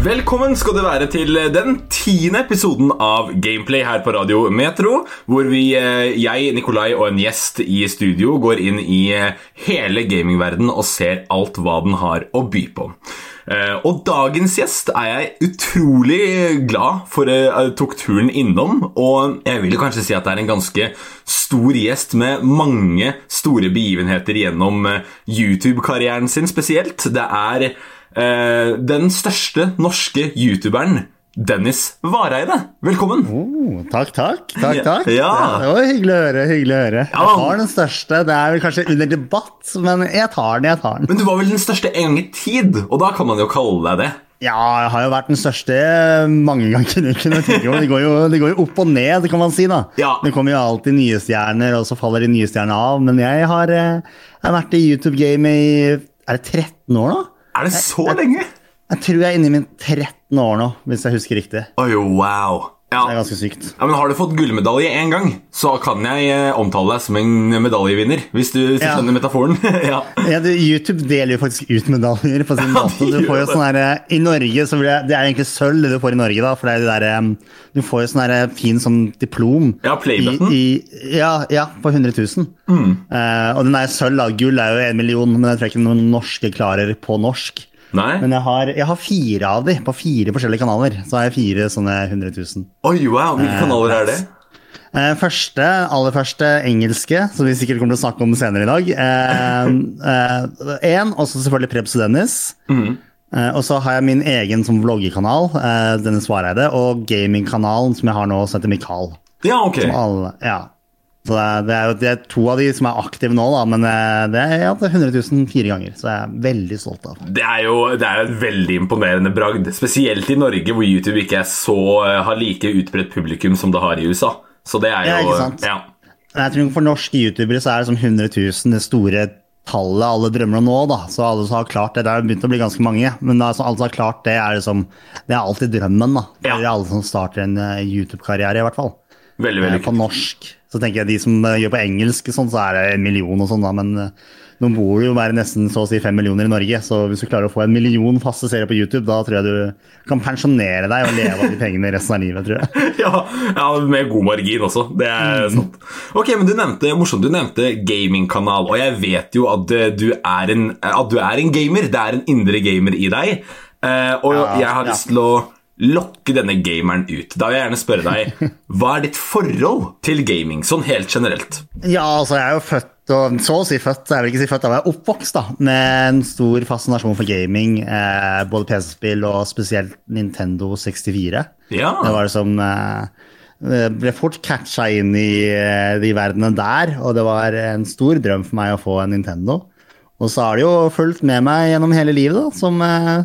Velkommen skal du være til den tiende episoden av Gameplay her på Radio Metro, hvor vi, eh, jeg, Nikolai og en gjest i studio går inn i eh, hele gamingverden og ser alt hva den har å by på. Eh, Og dagens gjest er jeg utrolig glad for jeg tok turen innom, og jeg vil kanskje si at det er en ganske stor gjest med mange store begivenheter gjennom eh, YouTube-karrieren sin spesielt. Det er eh, den største norske youtuberen, Dennis Vareide. Velkommen! Oh, takk, takk. takk, takk. Ja. Det var hyggelig å høre. hyggelig å høre. Ja. Jeg tar den største. Det er vel kanskje under debatt, men jeg tar den. jeg tar den. Men du var vel den største en gang i tid, og da kan man jo kalle deg det. Ja, jeg har jo vært den største mange ganger. Det går jo, det går jo opp og ned, kan man si. da. Ja. Det kommer jo alltid nye stjerner, og så faller de nye stjernene av. Men jeg har, eh, jeg har vært i YouTube-gamet i er det 13 år nå? Er det så lenge? Jeg tror jeg er inne i min 13 år nå, hvis jeg husker riktig. Oi, wow. Ja. Det er ganske sykt. Ja, men Har du fått gullmedalje én gang, så kan jeg eh, omtale deg som en medaljevinner. Hvis du hvis du Ja. skjønner metaforen. ja. Ja, du, YouTube deler jo faktisk ut medaljer på sin dato. Du får jo sånn her, I Norge så blir det, det er egentlig sølv det du får i Norge, da. For det er det der, du får jo sånn her fin sånn diplom. Ja, playbutton. Ja, ja, på 100 000. Mm. Uh, og den der sølv, da. Gull er jo en million, men jeg tror ikke noen norske klarer på norsk. Nei? Men jeg har, jeg har fire av de på fire forskjellige kanaler. Så har jeg fire sånne 100 000. Oi, wow. Hvilke kanaler er det? Eh, første, aller første engelske, som vi sikkert kommer til å snakke om senere i dag. Én, og så selvfølgelig Prebz og Dennis. Eh, og så har jeg min egen som vloggekanal, eh, Dennis Vareide, og gamingkanalen som jeg har nå, som heter Mikael. Ja, ok. Alle, ja. Så det er, det, er, det er to av de som er aktive nå, da, men eh, det er ja, er 100 000 fire ganger. Så jeg er veldig stolt av. Det er jo det er et veldig imponerende bragd. Spesielt i Norge, hvor YouTube ikke så, eh, har like utbredt publikum som det har i USA. Så det er jo Ja, ikke sant? Ja. Jeg tror For norske youtubere så er det som 100 000 det store tallet alle drømmer om nå. da. Så alle som har klart det, det har begynt å bli ganske mange, men altså, alle som har klart det, er liksom, det er alltid drømmen. da. Det er alle som starter en eh, YouTube-karriere, i hvert fall. Veldig, Eh, veldig På norsk. Så tenker jeg de som eh, gjør på engelsk, sånn, så er det en million og sånn, da. Men eh, nå bor det jo bare nesten så å si fem millioner i Norge, så hvis du klarer å få en million faste seere på YouTube, da tror jeg du kan pensjonere deg og leve av de pengene resten av livet, tror jeg. Ja, ja, med god margin også. Det er Mm. sant. Ok, men du nevnte, morsomt, du nevnte gamingkanal, og jeg vet jo at du er en, at du er en gamer. Det er en indre gamer i deg. Og jeg har lyst til å lokke denne gameren ut. Da vil jeg gjerne spørre deg, hva er ditt forhold til gaming, sånn helt generelt? Ja, altså jeg er jo født, og så å si født, jeg vil ikke si født, da var jeg oppvokst da, med en stor fascinasjon for gaming, eh, både PC-spill og spesielt Nintendo 64. Ja, Det var det som eh, ble fort catcha inn i eh, de verdenene der, og det var en stor drøm for meg å få en Nintendo. Og så har det jo fulgt med meg gjennom hele livet, da, som eh,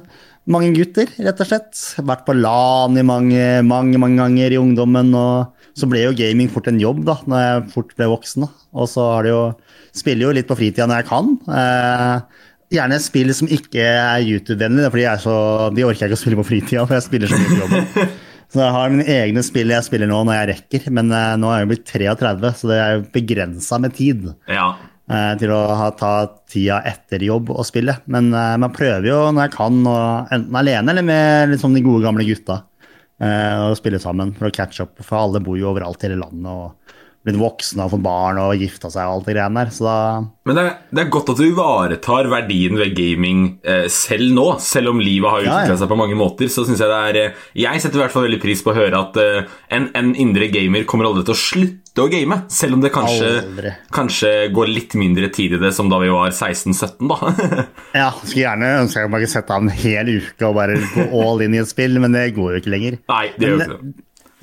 mange gutter, rett og slett. Vært på LAN i mange, mange, mange ganger i ungdommen, og så ble jo gaming fort en jobb da, når jeg fort ble voksen. Da. Og så har det jo, spiller jo litt på fritida når jeg kan. Eh, gjerne spill som ikke er YouTube-vennlige, for de, er så, de orker jeg ikke å spille på fritida, for jeg spiller så mye på jobben. Så jeg har mine egne spill jeg spiller nå når jeg rekker, men eh, nå er jeg blitt 33, så det er jo begrensa med tid ja. Eh, til å ha, ta tida etter jobb og spille. Men uh, man prøver jo når jeg kan, og enten alene eller med liksom de gode gamle gutta, uh, å spille sammen for å catch up. For alle bor jo overalt i hele landet og blitt voksne og fått barn og gifta seg og alt det greiene der. Så da Men det er, det er godt at du ivaretar verdien ved gaming eh, selv nå. Selv om livet har Ja, utvikla ja. seg på mange måter. Så synes Jeg det er eh, Jeg setter i hvert fall veldig pris på å høre at eh, en, en indre gamer kommer aldri til å slutte å game. Selv om det kanskje, kanskje går litt mindre tid i det som da vi var 16-17, da. Ja, skulle gjerne ønske jeg bare sette av en hel uke og bare gå all in i et spill, men det går jo ikke lenger. Nei, det gjør ikke det.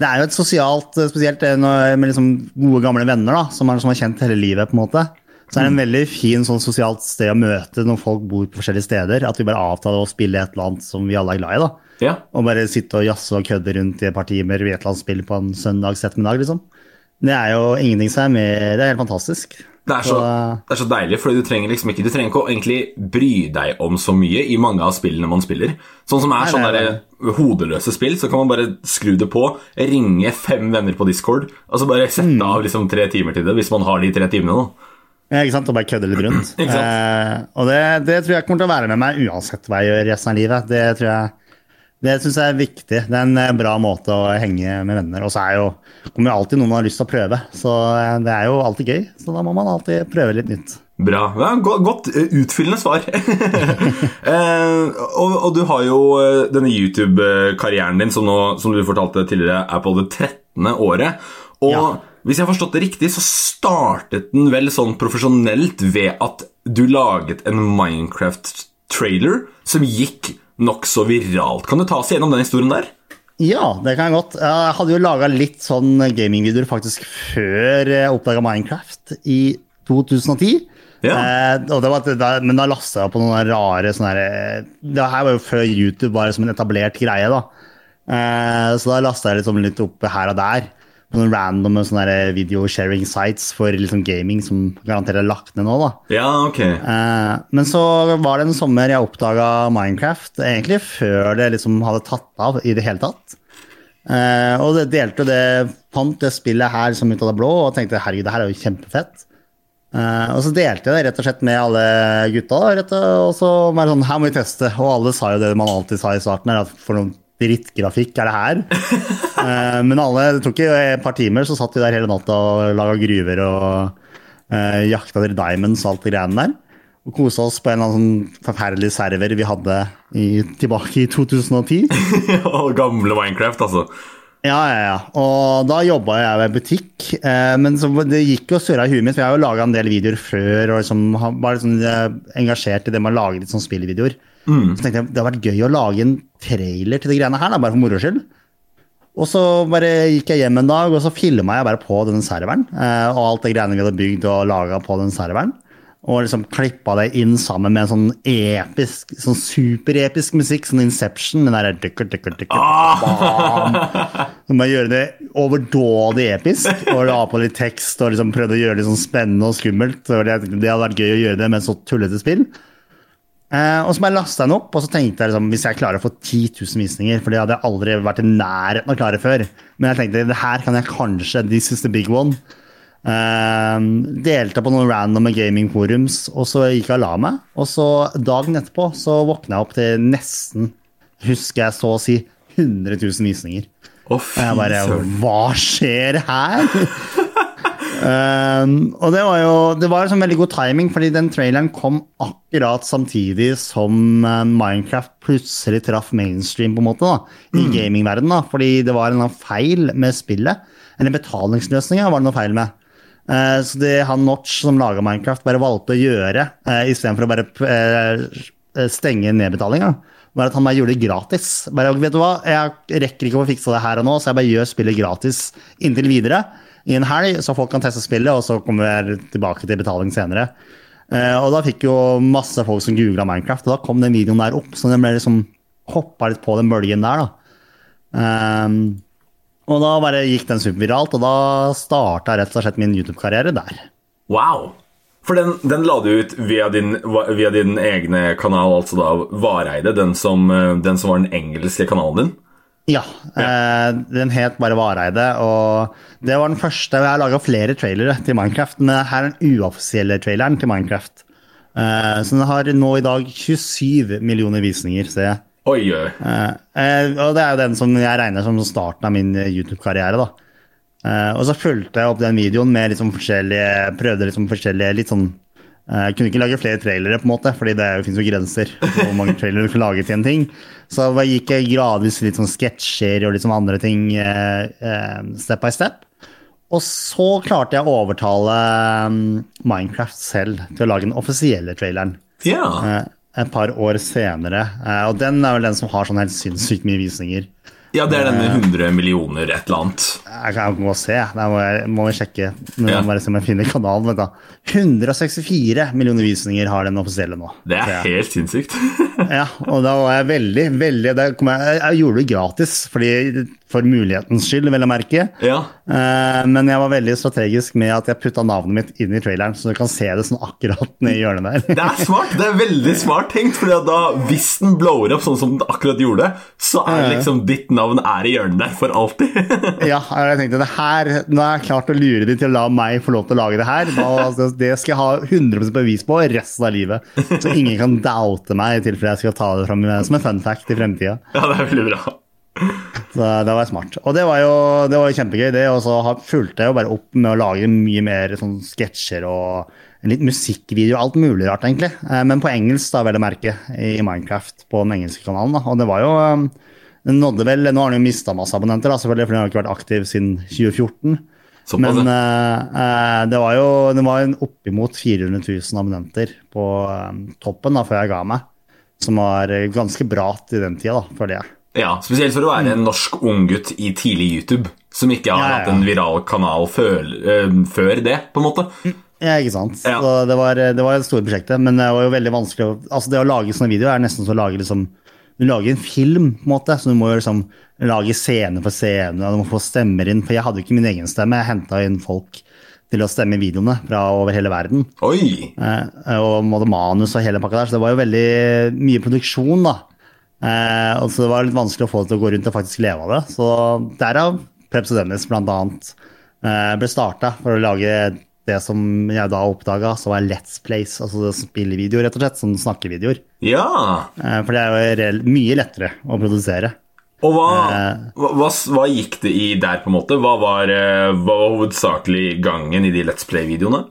Det er jo et sosialt, eh, spesielt med liksom gode gamle venner da, som, er, som har kjent hele livet. på en måte. Så er det en veldig fin sånn sosialt sted å møte når folk bor på forskjellige steder. At vi bare avtaler å spille et eller annet som vi alle er glad i. da. Ja. Og bare sitte og jazze og kødde rundt i et par timer i et eller annet spill på en søndags ettermiddag. liksom. Det er jo ingenting som er mer Det er helt fantastisk. Det er, så, det er så deilig, for du trenger liksom ikke Du trenger ikke å egentlig bry deg om så mye i mange av spillene man spiller. Sånn som er sånne der hodeløse spill, så kan man bare skru det på, ringe fem venner på Discord, og så bare sette Mm. av liksom tre timer til det, hvis man har de tre timene. da. Ja, ikke sant? Og bare kødde litt rundt. Eh, og det, det tror jeg kommer til å være med meg uansett hva jeg gjør resten av livet. Det tror jeg det syns jeg er viktig. Det er en eh, bra måte å henge med venner. Og så er jo, kommer jo alltid noen har lyst til å prøve. Så eh, det er jo alltid gøy. Så da må man alltid prøve litt nytt. Bra. Ja, godt eh, utfyllende svar. eh, og, og du har jo denne YouTube-karrieren din, som, nå, som du fortalte tidligere, er på det 13. året. Og Ja. hvis jeg har forstått det riktig, så startet den vel sånn profesjonelt ved at du laget en Minecraft-trailer som gikk nokså viralt. Kan du ta oss gjennom den historien der? Ja, det kan jeg godt. Jeg hadde jo laga litt sånn gamingvideoer faktisk før jeg oppdaga Minecraft i 2010. Ja. Eh, og det var, det, men da lasta jeg på noen rare sånne her, Det her var jo før YouTube var som en etablert greie. da. Eh, så da lasta jeg liksom litt opp her og der. På noen random sånne video-sharing sites for liksom gaming som garantert er lagt ned nå. da. Ja, ok. Eh, men så var det en sommer jeg oppdaga Minecraft, egentlig før det liksom hadde tatt av i det hele tatt. Eh, og det delte det, fant det spillet her som ut av det blå og tenkte herregud, det her er jo kjempefett. Eh, og så delte jeg det rett og slett med alle gutta, da, og, og så var det sånn her må vi teste. Og alle sa jo det man alltid sa i starten, at for noen drittgrafikk er det her. uh, men alle, det tok ikke et par timer, så satt vi der hele natta og laga gruver og uh, jakta etter diamonds og alt det greiene der. Og kosa oss på en eller annen sånn forferdelig server vi hadde i, tilbake i 2010. Og gamle Minecraft, altså. Ja, ja, ja. Og da jobba jeg ved butikk. Eh, men så, det gikk jo surra i huet mitt, for jeg har jo laga en del videoer før og liksom, var liksom, eh, engasjert i det med å lage litt sånn spillvideoer. Så tenkte jeg det hadde vært gøy å lage en trailer til de greiene her, da, bare for moro skyld. Og så bare gikk jeg hjem en dag, og så filma jeg bare på denne serveren. Eh, og alt det greiene vi hadde bygd og laga på den serveren. Og liksom klippa det inn sammen med en sånn episk, sånn superepisk musikk, sånn Inception. Den derre dykker, dykker, dykker, bam. Så må jeg gjøre det overdådig episk, og la på litt tekst og liksom prøvde å gjøre det sånn spennende og skummelt. Det, det hadde vært gøy å gjøre det med et så tullete spill. Eh, og så bare lasta jeg den opp, og så tenkte jeg liksom, hvis jeg klarer å få 10 000 visninger For det hadde jeg aldri vært i nærheten av å klare før. Men jeg tenkte det her kan jeg kanskje This is the big one. Eh, delte på noen random gamingforums, og så gikk jeg og la meg. Og så dagen etterpå så våkna jeg opp til nesten, husker jeg så å si, 100 000 visninger. Oh, Og jeg bare. Hva skjer her? um, og det var jo det var sånn veldig god timing, fordi den traileren kom akkurat samtidig som eh, Minecraft plutselig traff mainstream, på en måte, da, i gamingverdenen. da, Fordi det var en feil med spillet. Eller betalingsløsninga var det noe feil med. Uh, så det han Notch som laga Minecraft, bare valgte å gjøre, uh, istedenfor å bare uh, stenge nedbetalinga, var at han bare gjorde det gratis. Bare, vet du hva, Jeg rekker ikke å fikse det her og nå, så jeg bare gjør spillet gratis inntil videre. I en helg, så folk kan teste spillet, og så kommer jeg tilbake til betaling senere. Eh, og da fikk jo masse folk som googla Minecraft, og da kom den videoen der opp. Så den ble liksom hoppa litt på den bølgen der, da. Ehm, og da bare gikk den superviralt, og da starta rett og slett min YouTube-karriere der. Wow! For den, den la du ut via din, via din egne kanal, altså da Vareide, den som, eh, den som var den engelske kanalen din? Ja, eh, den het bare Vareide, og det var den første. Jeg har laga flere trailere til Minecraft, men her er den uoffisielle traileren til Minecraft. Eh, så den har nå i dag 27 millioner visninger, ser jeg. Oi, oi. Eh, og det er jo den som jeg regner som starten av min YouTube-karriere, da. Eh, og så fulgte jeg opp den videoen med liksom forskjellige Prøvde liksom forskjellige litt sånn Jeg kunne ikke lage flere trailere, på en måte, fordi det finnes jo grenser på hvor mange trailere du kan lage til en ting. Så da gikk jeg gradvis litt sånn sketsjer og litt sånn andre ting eh, eh, step by step. Og så klarte jeg å overtale mm, Minecraft selv til å lage den offisielle traileren. Ja. Eh, et par år senere. Eh, og den er vel den som har sånn helt sinnssykt mye visninger. Ja, det er denne 100 millioner et eller annet. Jeg kan gå og se. Der må jeg, må jeg sjekke. Nå Ja. bare se om jeg finner kanalen. Vet du. 164 millioner visninger har den offisielle nå. Det er helt sinnssykt. Ja, og da var jeg veldig, veldig kom jeg, jeg gjorde det gratis. fordi for mulighetens skyld, vil jeg merke. Ja. Uh, men jeg var veldig strategisk med at jeg putta navnet mitt inn i traileren, så du kan se det sånn akkurat ned i hjørnet der. Det er smart, det er veldig smart tenkt, at da, hvis den blower opp sånn som den akkurat gjorde, så er liksom ditt navn er i hjørnet der for alltid. Ja, jeg tenkte det her, Nå har jeg klart å lure de til å la meg få lov til å lage det her. Da, altså, det skal jeg ha 100% bevis på resten av livet. Så ingen kan doubte meg i tilfelle jeg skal ta det fram som en fun fact i fremtida. ja, det er veldig bra. Så det var smart. Og det var jo, det var jo kjempegøy, det. Og så fulgte jeg jo bare opp med å lage mye mer sånn sketsjer og en litt musikkvideo. Alt mulig rart, egentlig. Eh, Men på engelsk, da, vel å merke, i Minecraft på den engelske kanalen. Da. Og det var jo eh, Den nådde vel Nå har den jo mista masse abonnenter, da, selvfølgelig, for den har ikke vært aktiv siden 2014. Såpass, Men eh, det var jo det var en oppimot 400 000 abonnenter på toppen da, før jeg ga meg. Som var ganske bra til den tida, da, føler jeg. Ja, Spesielt for å være en norsk unggutt i tidlig YouTube, som ikke har Ja, ja, hatt en viral kanal før, eh, før det, på en måte. Ja, ikke sant. Ja. Så det var, det var et store prosjektet, men det var jo veldig vanskelig å Altså, det å lage sånne videoer er nesten som å lage liksom Du lager en film, på en måte, så du må jo liksom lage scene for scene, og du må få stemmer inn. For jeg hadde jo ikke min egen stemme, jeg henta inn folk til å stemme videoene fra over hele verden. Oi! Eh, og manus og hele pakka der, så det var jo veldig mye produksjon, da. Eh, og så det var litt vanskelig å få det til å gå rundt og faktisk leve av det. Så derav Preps og Dennis annet eh, ble starta for å lage det som jeg da oppdaga, som var Let's Plays, altså spillevideoer, rett og slett. Sånn snakkevideoer. Ja! Eh, for det er jo mye lettere å produsere. Og hva, Eh. hva, hva, hva gikk det i der, på en måte? Hva var, eh, hva var hovedsakelig gangen i de Let's Play-videoene?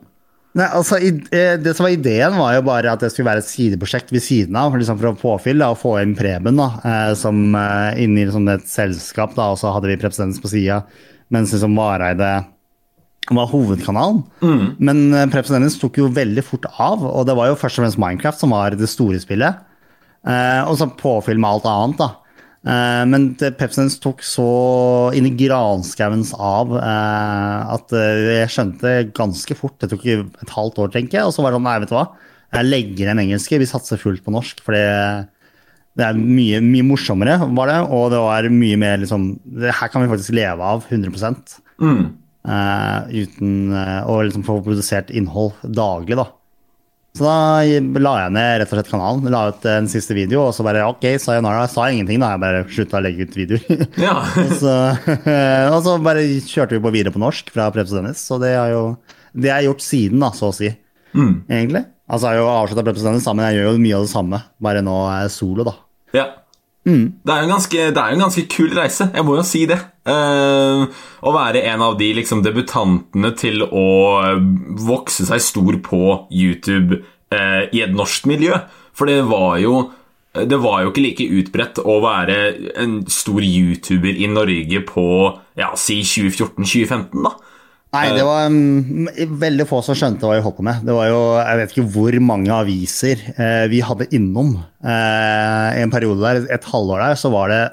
Nei, altså, eh, det som var Ideen var jo bare at det skulle være et sideprosjekt ved siden av, liksom for å påfylle da, og få inn Preben da, eh, som inni liksom et selskap, da, og så hadde vi Prepsens på sida, mens liksom Vareide var hovedkanalen. Men uh, Prepsens tok jo veldig fort av, og det var jo først og fremst Minecraft som var det store spillet. Eh, og så påfyll med alt annet, da. Eh, men Pepsins Pepsens tok så inn i granskauens av eh, at eh, jeg skjønte ganske fort, det tok et halvt år, tenker jeg, og så var det sånn, nei, vet du hva, jeg legger den engelske, vi satser fullt på norsk, for det, er mye, mye morsommere, var det, og det var mye mer liksom, det her kan vi faktisk leve av 100%. Eh, uten å liksom få produsert innhold daglig, da. Så da la jeg ned rett og slett kanalen. La ut en siste video, og så bare ok, sayonara. Jeg sa ingenting, da. Jeg bare slutta å legge ut videoer. Ja. og, så, og så bare kjørte vi på videre på norsk fra Preps Dennis. Så det har jo det er gjort siden, da, så å si. Egentlig. Altså, jeg har jo avslutta Preps Dennis men jeg gjør jo mye av det samme. Bare nå er jeg solo, da. ja. Det, er ganske, det er jo en ganske kul reise, jeg må jo si det. Uh, å være en av de liksom, debutantene til å eh, vokse seg stor på YouTube uh, i et norsk miljø. For det var jo det var jo ikke like utbredt å være en stor YouTuber i Norge på ja, si 2014-2015, da. Nei, det var um, veldig få som skjønte hva vi holdt på med. Det var jo, jeg vet ikke hvor mange aviser eh, vi hadde innom. Eh, en periode der, et halvår der, så var det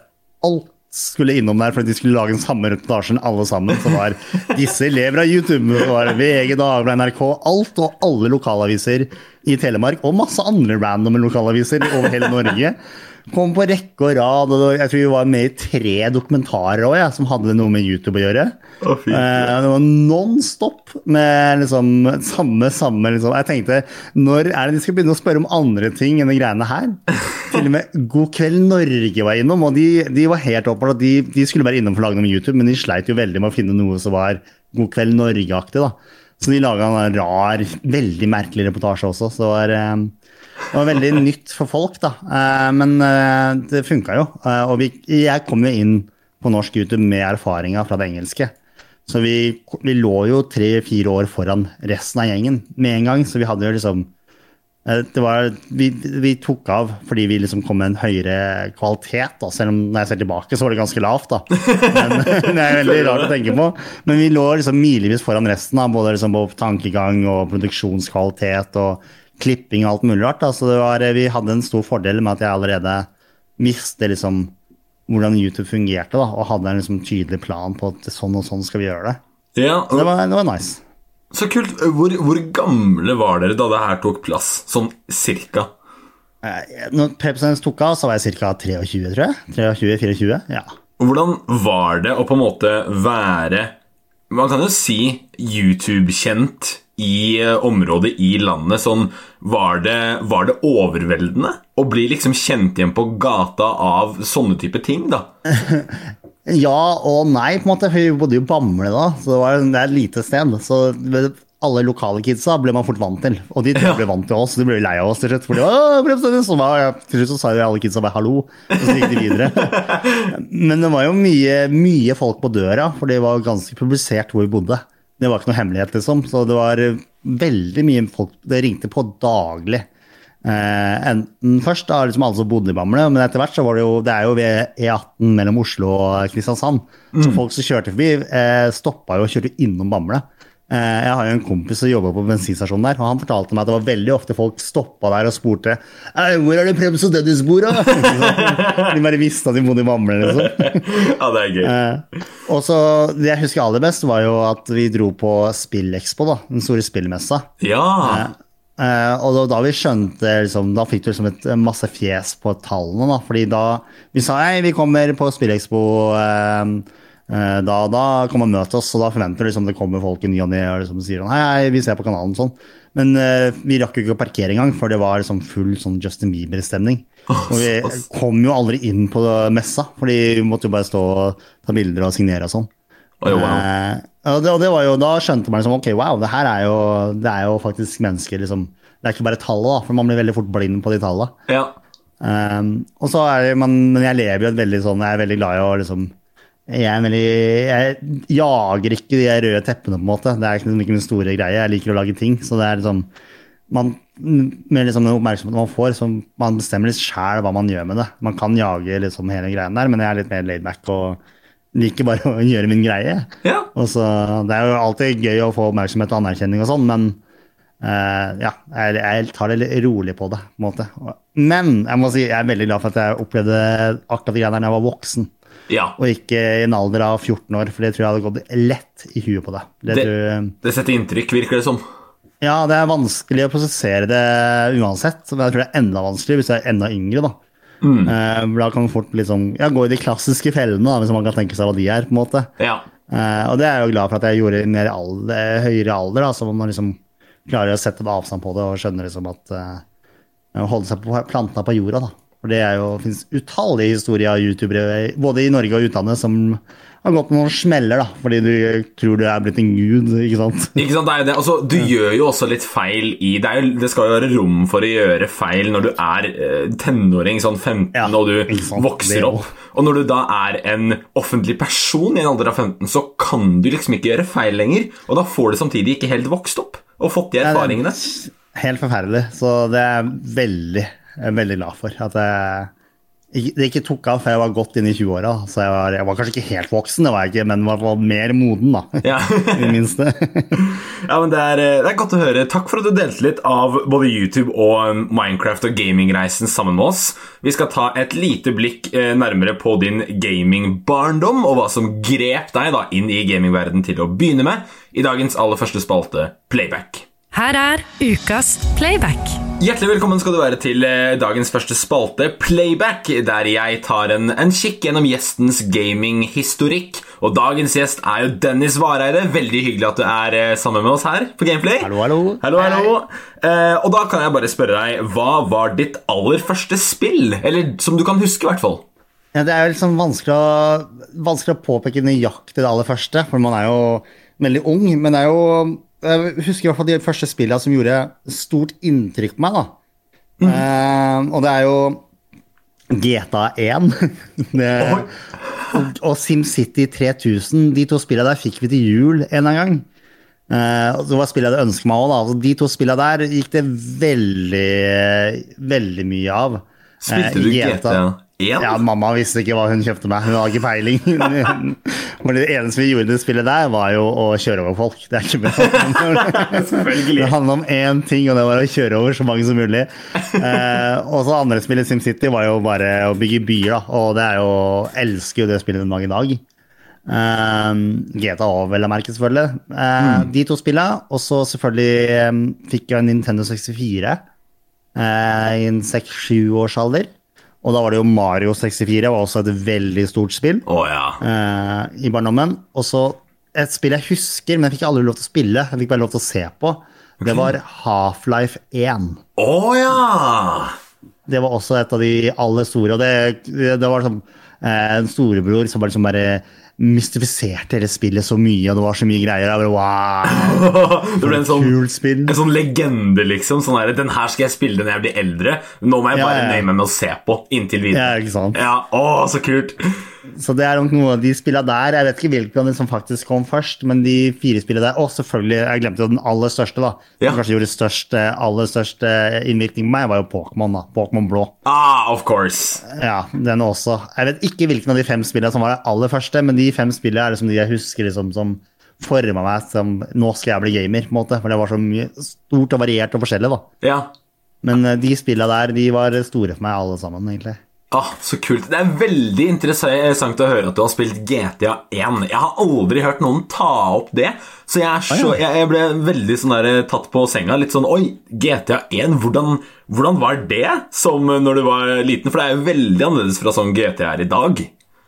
alt skulle innom der fordi de skulle lage den samme reportasjen alle sammen. Så var disse elever av YouTube, det var VG, Dagbladet, NRK, alt og alle lokalaviser i Telemark, og masse andre randomme lokalaviser over hele Norge. Kom på rekke og rad, og jeg tror vi var med i tre dokumentarer også, ja, som hadde noe med YouTube å gjøre. Oh, fint, ja. det var non stop med liksom samme, samme liksom. Jeg tenkte, når er det de skal begynne å spørre om andre ting enn de greiene her? Til og med God kveld Norge var innom, og de, de var helt åpenbart de, de skulle være innom for å lage noe med YouTube, men de sleit jo veldig med å finne noe som var God kveld Norge-aktig, da. Så de laga en rar, veldig merkelig reportasje også. Så det var, eh, det var veldig nytt for folk, da. Eh, Men eh, det funka jo. Og vi, jeg kom jo inn på norsk YouTube med erfaringa fra det engelske. Så vi, vi lå jo tre-fire år foran resten av gjengen med en gang. Så vi hadde jo liksom var, vi, vi tok av fordi vi liksom kom med en høyere kvalitet, da, selv om når jeg ser tilbake, så var det ganske lavt. da. Men, det er veldig rart å tenke på. Men vi lå liksom milevis foran resten, da, både liksom på tankegang og produksjonskvalitet og klipping og alt mulig rart. Da. Så det var, vi hadde en stor fordel med at jeg allerede visste liksom hvordan YouTube fungerte, da, og hadde en liksom tydelig plan på at sånn og sånn skal vi gjøre det. Ja, Så det var, det var nice. Så kult. Hvor, hvor gamle var dere da det her tok plass? Sånn cirka? Eh, Når Pepsens tok av, så var jeg ca. 23, tror jeg. 23-24, ja. Hvordan var det å på en måte være Man kan jo si YouTube-kjent i eh, området i landet. Sånn, var, det, var det overveldende å bli liksom kjent igjen på gata av sånne type ting, da? Ja og nei, på en måte. Vi bodde jo i Bamble da, så det, var, det er et lite sted. Så alle lokale kidsa ble man fort vant til. Og de ble vant til oss, de ble lei av oss til slutt. Fordi, så var, til slutt så sa jo alle kidsa bare 'hallo', og så gikk de videre. Men det var jo mye, mye folk på døra, for det var ganske publisert hvor vi bodde. Det var ikke noe hemmelighet, liksom. Så det var veldig mye folk Det ringte på daglig. Eh, enten først da liksom alle som bodde i Bamble, men etter hvert så var det jo Det er jo ved E18 mellom Oslo og Kristiansand. Mm. Så folk som kjørte forbi, eh, stoppa jo og kjørte innom Bamble. Eh, jeg har jo en kompis som jobba på bensinstasjonen der, og han fortalte meg at det var veldig ofte folk stoppa der og spurte hvor er det Prems og Dennis bor, da? de bare visste at de bodde i Bamble, liksom. ja, det er gøy. Eh, og så, Det jeg husker aller best, var jo at vi dro på Spillekspo, da, den store spillmessa. Ja. Uh, og da, da, vi skjønte liksom, Da fikk du liksom et masse fjes på tallene. da, fordi da vi sa hei, vi kommer på Spillekspo uh, uh, da, da kom og møt oss, og da forventer du liksom, det kommer folk i ny og ne og liksom, sier sånn, hei, hei, vi ser på kanalen sånn. Men vi rakk jo ikke å parkere engang, for det var liksom full sånn Justin Bieber-stemning. Og vi kom jo aldri inn på messa, fordi vi måtte jo bare stå og ta bilder og signere og sånn. Oh, wow. og, det, og det var jo, da skjønte man liksom, ok, wow, det her er jo, det er jo faktisk mennesker. liksom, Det er ikke bare tallet, for man blir veldig fort blind på de tallene. Ja. Um, og så er man, Men jeg lever jo et veldig sånn, jeg er veldig glad i å liksom jeg, er veldig, jeg jager ikke de røde teppene, på en måte. Det er liksom ikke min store greie. Jeg liker å lage ting. Så det er liksom man, Med liksom den oppmerksomheten man får, så man bestemmer litt sjæl hva man gjør med det. Man kan jage liksom hele greia der, men jeg er litt mer laidback og liker bare å gjøre min greie. Ja. Og så, det er jo alltid gøy å få oppmerksomhet og anerkjenning og sånn, men uh, ja, jeg, jeg, tar det litt rolig på det. på en måte. Men jeg må si, jeg er veldig glad for at jeg opplevde akkurat de greiene da jeg var voksen. Ja. Og ikke i en alder av 14 år, for det tror jeg hadde gått lett i huet på det. Det, det, tror, det setter inntrykk, virker det som. Ja, det er vanskelig å prosessere det uansett. Men jeg tror det er enda vanskeligere hvis jeg er enda yngre. da. Mm. Uh, da kan man fort liksom, ja, gå i de klassiske fellene, da, hvis man kan tenke seg hva de er. på en måte. Ja. Uh, og det er jeg jo glad for at jeg gjorde i mer alder, høyere alder, da, så man liksom klarer å sette avstand på det og skjønner liksom at uh, Holde seg på plantene på jorda. da. For det er jo, finnes utallige historier av youtubere både i Norge og utlandet som har gått noen smeller, da, fordi du tror du er blitt en gud. Ikke sant? Ikke sant, det er det. Altså, du gjør jo også litt feil i det, jo, det, skal jo være rom for å gjøre feil når du er eh, tenåring, sånn 15, ja, og du vokser opp. Og når du da er en offentlig person i en alder av 15, så kan du liksom ikke gjøre feil lenger. Og da får du samtidig ikke helt vokst opp og fått de erfaringene. Ja, helt forferdelig. Så det er veldig, jeg er veldig glad for. at jeg det ikke tok av før jeg var godt inn i 20-åra. Så jeg var, jeg var, kanskje ikke helt voksen, det var jeg ikke, men var, var mer moden, da. Ja. I det minste. ja, men det er, det er, godt å høre. Takk for at du delte litt av både YouTube og um, Minecraft og gamingreisen sammen med oss. Vi skal ta et lite blikk eh, nærmere på din gamingbarndom og hva som grep deg da inn i gamingverdenen til å begynne med, i dagens aller første spalte, Playback. Her er ukas playback. Hjertelig velkommen skal du være til eh, dagens første spalte, Playback, der jeg tar en, en kikk gjennom gjestens gaminghistorikk. Og dagens gjest er jo Dennis Vareide. Veldig hyggelig at du er eh, sammen med oss her på Gameplay. Hallo, hallo. hallo, hallo. Eh, og da kan jeg bare spørre deg, hva var ditt aller første spill? Eller som du kan huske, i hvert fall. Ja, det er liksom vanskelig å, vanskelig å påpeke nøyaktig det aller første, for man er jo veldig ung. Men det er jo jeg husker i hvert fall de første spillene som gjorde stort inntrykk på meg. da. Mm. Uh, og det er jo GTA1 det, og, og SimCity 3000. De to spillene der fikk vi til jul en eller annen gang. Uh, det var spillet jeg hadde ønsket meg òg. Altså, de to spillene der gikk det veldig, veldig mye av. Spilte du GTA? GTA? En? Ja, mamma visste ikke hva hun kjøpte meg. Hun hadde ikke peiling. For det eneste vi gjorde i det spillet der, var jo å kjøre over folk. Det er ikke mye. Selvfølgelig. Det handla om én ting, og det var å kjøre over så mange som mulig. Eh, og så andre spillet, SimCity, var jo bare å bygge byer, da. Og det er jo Elsker jo det spillet den dag i dag. Eh, GTA òg, vel å merke, selvfølgelig. Eh, mm. De to spillene. Og så selvfølgelig um, fikk jeg en Nintendo 64 uh, i en seks-sju års alder. Og da var det jo Mario 64, var også et veldig stort spill oh, ja. eh, i barndommen. Og så et spill jeg husker, men jeg fikk aldri lov til å spille. Jeg fikk bare lov til å se på. Det var Half-Life 1. Å ja! Det var også et av de aller store. Og det, det var sånn eh, en storebror som bare, liksom bare mystifiserte hele spillet så mye, og det var så mye greier. Jeg bare, wow, Det ble en sånn, en sånn legende, liksom. Sånn her, Den her skal jeg spille når jeg blir eldre. Nå må jeg bare ja, ja. nøye meg med å se på inntil videre. Ja, ikke sant? Ja, å, så kult! Så det er nok noe av de spillene der. Jeg vet ikke hvilke av dem som faktisk kom først, men de fire spillene der. Og selvfølgelig, jeg glemte jo den aller største, da. Ja. Kanskje gjorde størst, eh, aller største innvirkning på meg, var jo Pokémon. da. Pokémon blå. Ah, of course. Ja, den også. Jeg vet ikke hvilken av de fem spillene som var det aller første, men de fem spillene er liksom de jeg husker liksom som forma meg som Nå skal jeg bli gamer, på en måte. For det var så mye stort og variert og forskjellig, da. Ja. Men eh, de spillene der, de var store for meg alle sammen, egentlig. Ah, så kult. Det er veldig interessant å høre at du har spilt GTA 1. Jeg har aldri hørt noen ta opp det, så jeg, er så, jeg, ble veldig sånn der, tatt på senga. Litt sånn Oi, GTA 1, hvordan, hvordan var det som når du var liten? For det er jo veldig annerledes fra sånn GTA er i dag.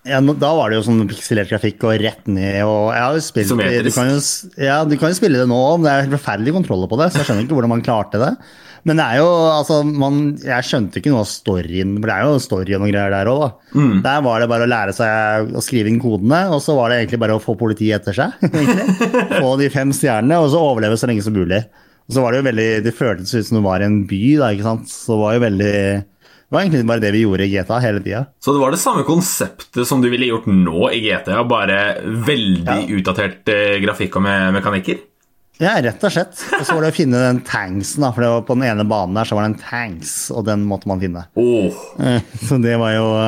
Ja, da var det jo sånn pikselert grafikk og rett ned og Jeg har jo spilt du kan jo, Ja, du kan jo spille det nå, men det er helt forferdelige kontroller på det, så jeg skjønner ikke hvordan man klarte det. Men det er jo, altså, man, jeg skjønte ikke noe av storyen, for det er jo story og noen greier der òg, da. Der var det bare å lære seg å skrive inn kodene, og så var det egentlig bare å få politiet etter seg. Få de fem stjernene, og så overleve så lenge som mulig. Og så var det jo veldig, det føltes ut som det var i en by, da, ikke sant. Så det var jo veldig Det var egentlig bare det vi gjorde i GTA hele tida. Så det var det samme konseptet som du ville gjort nå i GTA, bare veldig Ja. utdatert eh, grafikk og me mekanikker? Ja, rett og slett. Og så var det å finne den tanksen, da, for det var på den ene banen der så var det en tanks, og den måtte man finne. Eh, Så det var jo å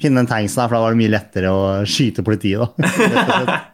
finne den tanksen, da, for da var det mye lettere å skyte politiet, da.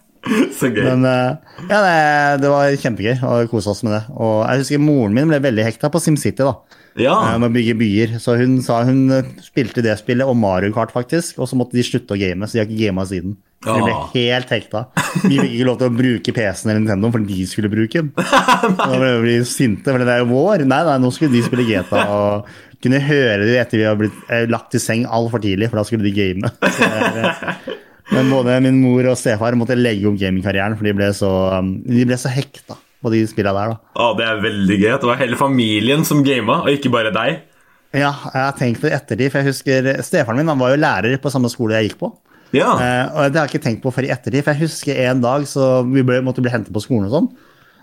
Så gøy. Men eh, ja, det, det var kjempegøy å kose oss med det. Og jeg husker moren min ble veldig hekta på SimCity, da. Ja. eh, Med å bygge byer. Så hun sa hun eh, spilte det spillet og Mario Kart, faktisk. Og så måtte de slutte å game, så de har ikke gama siden. Så Vi ble helt hekta. Vi fikk ikke lov til å bruke PC-en eller Nintendo for de skulle bruke den. Da ble vi sinte, for det er jo vår. Nei, nei, nå skulle de spille GTA og kunne høre det etter vi har blitt eh, lagt i seng altfor tidlig, for da skulle de game. Så eh, Men både min mor og stefar måtte legge opp gamingkarrieren, for de ble så, um, de ble så hekta på de spilla der, da. Ja, det er veldig gøy at det var hele familien som gama, og ikke bare deg. Ja, jeg har tenkt det i ettertid, for jeg husker stefaren min han var jo lærer på samme skole jeg gikk på. Ja. Eh, og det har jeg ikke tenkt på før i ettertid, for jeg husker en dag så vi ble, måtte bli hentet på skolen og sånn.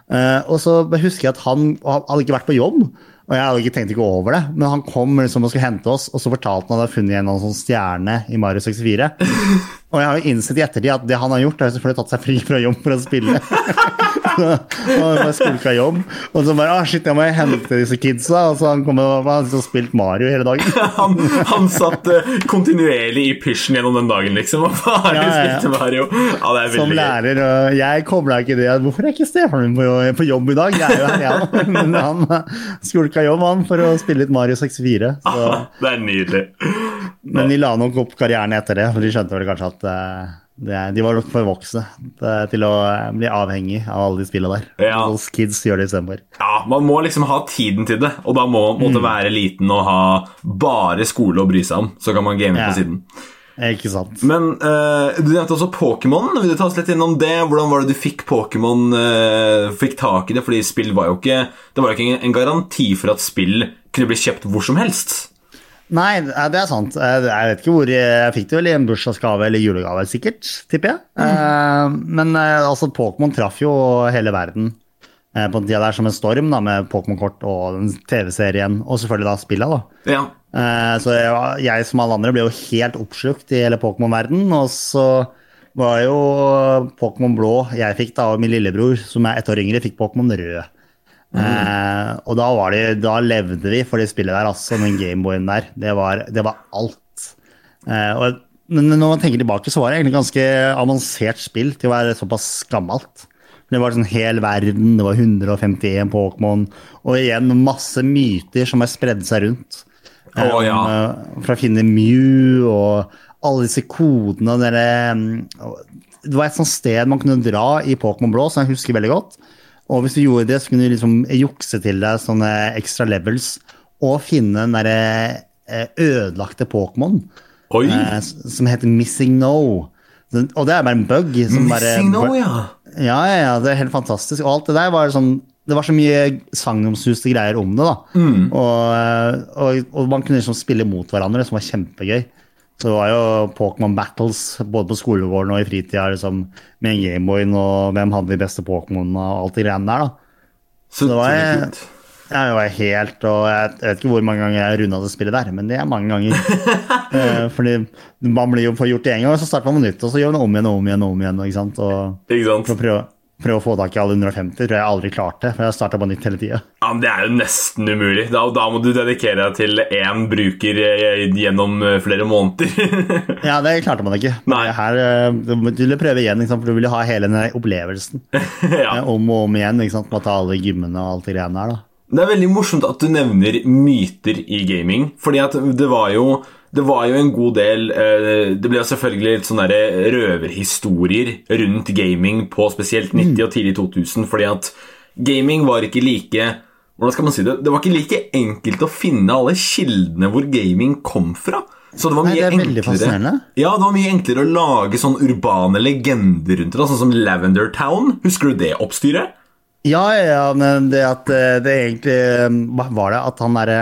Eh, og så husker jeg at han, han hadde ikke vært på jobb, og jeg hadde ikke tenkt ikke over det. Men han kom liksom og skulle hente oss, og så fortalte han at han hadde funnet en noen sånn stjerne i Mario 64. Og jeg har jo innsett i ettertid at det han har gjort, er selvfølgelig tatt seg fri fra jobb for å spille. Så han bare skulka jobb, og så bare ah, shit, jeg må hente disse kidsa. Og så han kom og han hadde spilt Mario hele dagen. Han, han satt uh, kontinuerlig i pysjen gjennom den dagen, liksom, og bare Ja, ja, ja. spilte Mario. Ja, det er Som veldig gøy. lærer, og jeg kobla ikke det. Hvorfor er ikke stefaren min på, jobb i dag? Jeg er jo her, jeg òg. Men han skulka jobb han for å spille litt Mario 64. Så, Ah, Det er nydelig. men de la nok opp karrieren etter det, for de skjønte vel kanskje at eh, det, de var nok for voksne eh, til å eh, bli avhengig av alle de spillene der. Ja. Those kids gjør det istedenfor. Ja, Man må liksom ha tiden til det, og da må man måtte Mm. være liten og ha bare skole å bry seg om. Så kan man game Ja. på siden. Eh, Ikke sant? Men uh, du nevnte også Pokémon. Vil du ta oss litt innom det? Hvordan var det du fikk Pokémon uh, Fikk tak i det? Fordi spill var jo ikke Det var jo ikke en garanti for at spill kunne bli kjøpt hvor som helst. Nei, det er sant. Jeg vet ikke hvor Jeg fikk det vel i en bursdagsgave eller julegave, sikkert, tipper jeg. Mm. Men altså, Pokémon traff jo hele verden på den tida der som en storm, da, med Pokémon-kort og TV-serien, og selvfølgelig da spilla, da. Ja. Eh, Så jeg, jeg som alle andre ble jo helt oppslukt i hele Pokémon-verden, og så var jo Pokémon blå jeg fikk da, og min lillebror, som er ett år yngre, fikk Pokémon rød. Eh, og da, var det, da levde vi for det spillet der, altså, den Gameboyen der. Det var, det var alt. Eh, og, men når man tenker tilbake, så var det egentlig ganske avansert spill til å være såpass gammelt. Det var sånn hel verden, det var 151 Pokémon, og igjen masse myter som har spredd seg rundt. Å, ja. eh, For å finne Mew og alle disse kodene dere, mm, Det var et sånt sted man kunne dra i Pokémon Blå, som jeg husker veldig godt. Og hvis du gjorde det, så kunne du liksom jukse til deg sånne ekstra levels og finne den derre eh, ødelagte Pokémon Oi! eh, som heter Missing No. Den- Og det er bare en bug. Som bare, Missing no, ja. Ja, ja, ja, det er helt fantastisk. Og alt det der var sånn Det var så mye sagnomsuste greier om det, da. Mm. Og, eh, og, og man kunne liksom spille mot hverandre, som var kjempegøy. Så det var jo Pokémon Battles både på skolegården og i fritida liksom, med en Gameboy og hvem hadde de beste Pokémonene og alt det greiene der. da. Så det var- jeg. Jeg var helt, og jeg vet ikke hvor mange ganger jeg runda det spillet der, men det er mange ganger. Eh, Fordi man blir jo gjort det en gang, og så starter man på nytt, og så gjør man om igjen og om igjen. og om igjen, ikke sant? Og Ikke sant? for å prøve, prøve å få tak i alle 150 tror jeg aldri klarte, for jeg starta på nytt hele tida. Ja, men Det er jo nesten umulig. Da, da må du dedikere deg til én bruker eh, gjennom eh, flere måneder. Ja, det klarte man ikke. Nei. Her, eh, du ville prøve igjen, for du ville ha hele den opplevelsen ja. om og om igjen. ikke sant? Med å ta alle gymmene og alt det greiene der. da. Det er veldig morsomt at du nevner myter i gaming. Fordi at det var jo det var jo en god del eh, Det ble selvfølgelig litt sånne røverhistorier rundt gaming på spesielt 90- og tidlig 2000, fordi at gaming var ikke like Hvordan skal man si det? Det var ikke like enkelt å finne alle kildene hvor gaming kom fra. Så det var Nei, det er veldig enklere. Ja, det var mye enklere å lage sånn urbane legender rundt det, sånn som Lavender Town. Husker du det oppstyret? Ja, ja, men det at eh, det egentlig eh, var det? At han derre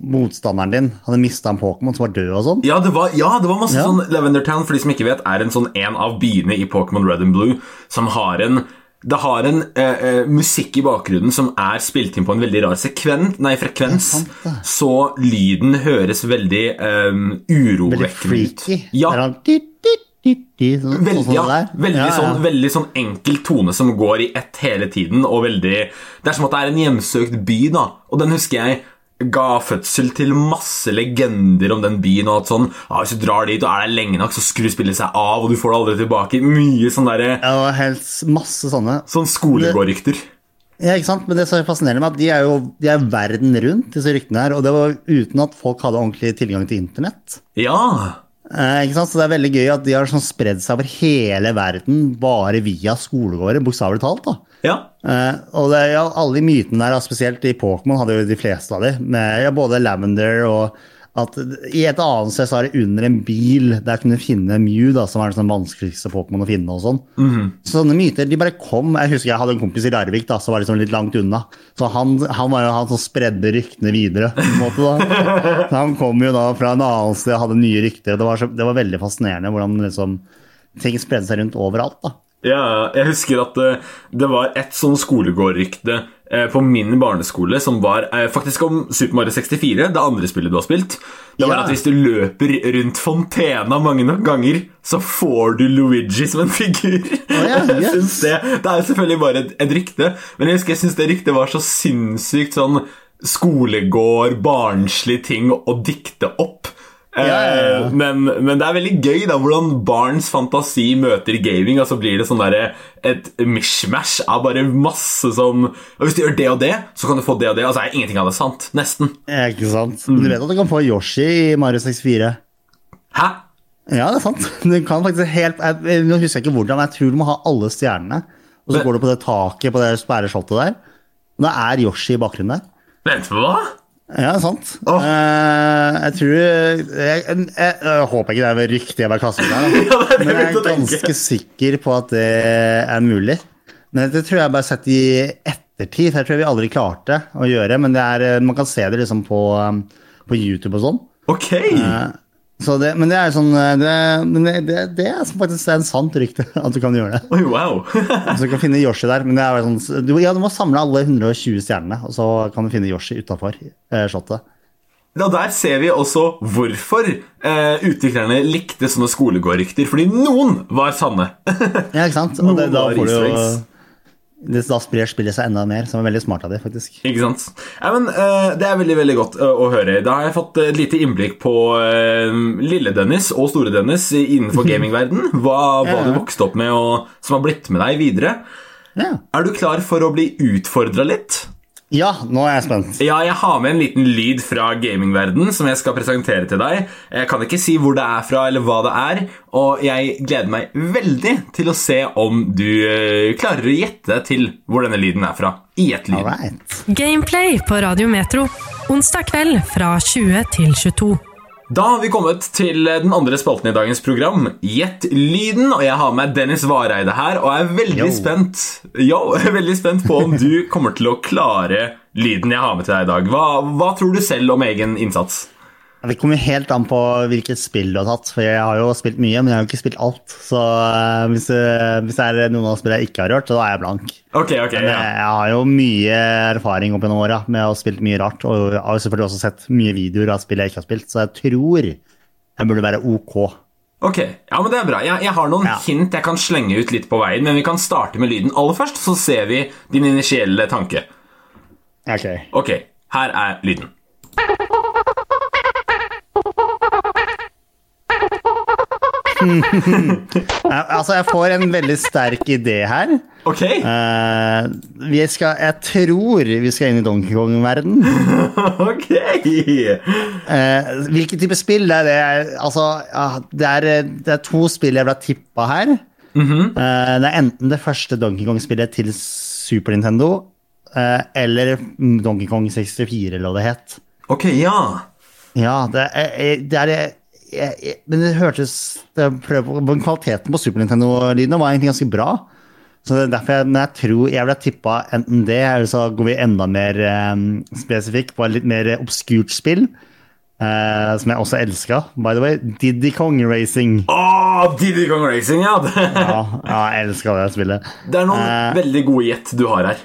motstanderen din hadde mista en Pokémon som var død og sånn? Ja, det var, ja, det var masse Ja. sånn Lavender Town, for de som ikke vet, er en sånn en av byene i Pokémon Red and Blue som har en det har en eh, eh, musikk i bakgrunnen som er spilt inn på en veldig rar sekvent, nei, frekvens. Sant så lyden høres veldig eh, urovekkende ut. Veldig freaky. Ja, Sånn, Veldig, sånn ja, veldig, Ja, ja. Sånn, veldig sånn enkel tone som går i ett hele tiden. Og veldig, det er som at det er en hjemsøkt by. da Og den husker jeg ga fødsel til masse legender om den byen. Og at sånn, ah, Hvis du drar dit og er der lenge nok, så skrur spillet seg av, og du får det aldri tilbake. Mye sånn derre Ja, helt masse sånne. Sånn skolegårdrykter. Ja, ikke sant? Men det som er fascinerende med at de er jo de er verden rundt, disse ryktene her. Og det var uten at folk hadde ordentlig tilgang til internett. Ja. Eh, ikke sant? Så det er veldig gøy at de har sånn spredd seg over hele verden bare via skolegårder, bokstavelig talt. da. Ja. Eh, og det jo alle de mytene der, spesielt i Pokémon hadde jo de fleste av de, med ja, både Lavender og at I et annet sted så er det under en bil der kunne finne Mew, da, som er den sånn vanskeligste Pokémon å finne. og sånn. Så Sånne myter de bare kom. Jeg husker jeg hadde en kompis i Larvik da, som var liksom litt langt unna. Så han, han var jo han som spredde ryktene videre. på en måte da. Så Han kom jo da fra en annen sted og hadde nye rykter. Det var, så, det var veldig fascinerende hvordan liksom, ting spredde seg rundt overalt. da. Ja, jeg husker at det, det var et sånn skolegårdrykte eh, på min barneskole som var eh, faktisk om Super Mario 64, det andre spillet du har spilt. Det var Ja. at hvis du løper rundt fontena mange nok ganger, så får du Luigi som en figur. ja, yes. det, det er selvfølgelig bare et, et rykte, men jeg husker jeg syns det ryktet var så sinnssykt sånn skolegård, barnslig ting å dikte opp. Ja. Eh, Men, men det er veldig gøy da hvordan barns fantasi møter gaming. Og så blir det sånn der, et mishmash av bare masse sånn og Hvis du gjør det og det, så kan du få det og det. Og så er ingenting av det sant. Nesten. Eh, Ikke sant? Du vet at du kan få Yoshi i Mario 64? Hæ? Ja, det er sant. Du kan faktisk helt, jeg, Nå husker jeg ikke hvordan, jeg tror du må ha alle stjernene. Og så Men- går du på det taket på det sperreskjoldet der. Og da er Yoshi i bakgrunnen der. Vent på hva? Ja, sant. Oh. Uh, jeg tror jeg, jeg, jeg, jeg håper ikke det er riktig jeg bare kaster meg der. Ja, Men jeg er tenke. ganske sikker på at det er mulig. Men det tror jeg bare sett i ettertid. for Jeg tror vi aldri klarte å gjøre, men det er, man kan se det liksom på, um, på YouTube og sånn. Ok. Eh, Så det, men det er sånn eh, det, men det, det, det er faktisk en sant rykte at du kan gjøre det. Oi, wow. Så du kan finne Yoshi der. Men det er sånn, du, ja, du må samle alle 120 stjernene, og så kan du finne Yoshi utafor eh, slottet. Ja, Der ser vi også hvorfor eh, utviklerne likte sånne skolegårdrykter. Fordi noen var sanne. Ja, ikke sant? Og det, da Noen får du jo Da sprer spillet seg enda mer, som er veldig smart av de, faktisk. Ikke sant? Ja, men eh, Det er veldig veldig godt eh, å høre. Da har jeg fått et lite innblikk på eh, lille-Dennis og store-Dennis innenfor gamingverden. Hva, hva Ja. du vokste opp med, og som har blitt med deg videre. Ja. Er du klar for å bli utfordra litt? Ja, nå er jeg spent. Ja, jeg har med en liten lyd fra gamingverden som jeg skal presentere til deg. Jeg kan ikke si hvor det er fra, eller hva det er, og jeg gleder meg veldig til å se om du eh, klarer å gjette til hvor denne lyden er fra. I ett lyd. Right. Gameplay på Radio Metro. Onsdag kveld fra 20 til 22. Da har vi kommet til den andre spalten i dagens program, Gjett lyden. Og jeg har med Dennis Vareide her, og er veldig Yo. spent Yo, er veldig spent på om du kommer til å klare lyden jeg har med til deg i dag. Hva, hva tror du selv om egen innsats? Det kommer helt an på hvilket spill du har tatt. For jeg har jo spilt mye, men jeg har jo ikke spilt alt. Så eh, hvis, eh, hvis det er noen av spillene jeg ikke har rørt, så er jeg blank. Ok, ok, Men ja. jeg, jeg har jo mye erfaring opp gjennom åra med å ha spilt mye rart. Og jeg har selvfølgelig også sett mye videoer av spill jeg ikke har spilt, så jeg tror jeg burde være ok. Ok, ja, men det er bra. Jeg, jeg har noen Ja. hint jeg kan slenge ut litt på veien, men vi kan starte med lyden aller først, så ser vi din initielle tanke. Ok. Ok, her er lyden. Altså, jeg får en veldig sterk idé her. Ok, Uh, vi skal, jeg tror vi skal inn i Donkey Kong-verden. ok. Uh, hvilken type spill? Er, det, altså, uh, det, er, det er to spill jeg ble tippa her. Mm -hmm. uh, det er enten det første Donkey Kong-spillet til Super Nintendo, eh, eller Donkey Kong 64, eller hva det het. Ok, ja. Ja, det er, eh, det er jeg, jeg, Men det hørtes det på- Kvaliteten på Super Nintendo-lydene var egentlig ganske bra. Så det er derfor jeg, men jeg tror jeg ville tippa enten det, eller så går vi enda mer eh, spesifikk på et litt mer obskurt spill. eh, som jeg også elska, by the way. Diddy Kong Racing. Åh, Diddy Kong Racing, ja. Ja, ja jeg elska det spillet. det er noen Eh. veldig gode gjett du har her.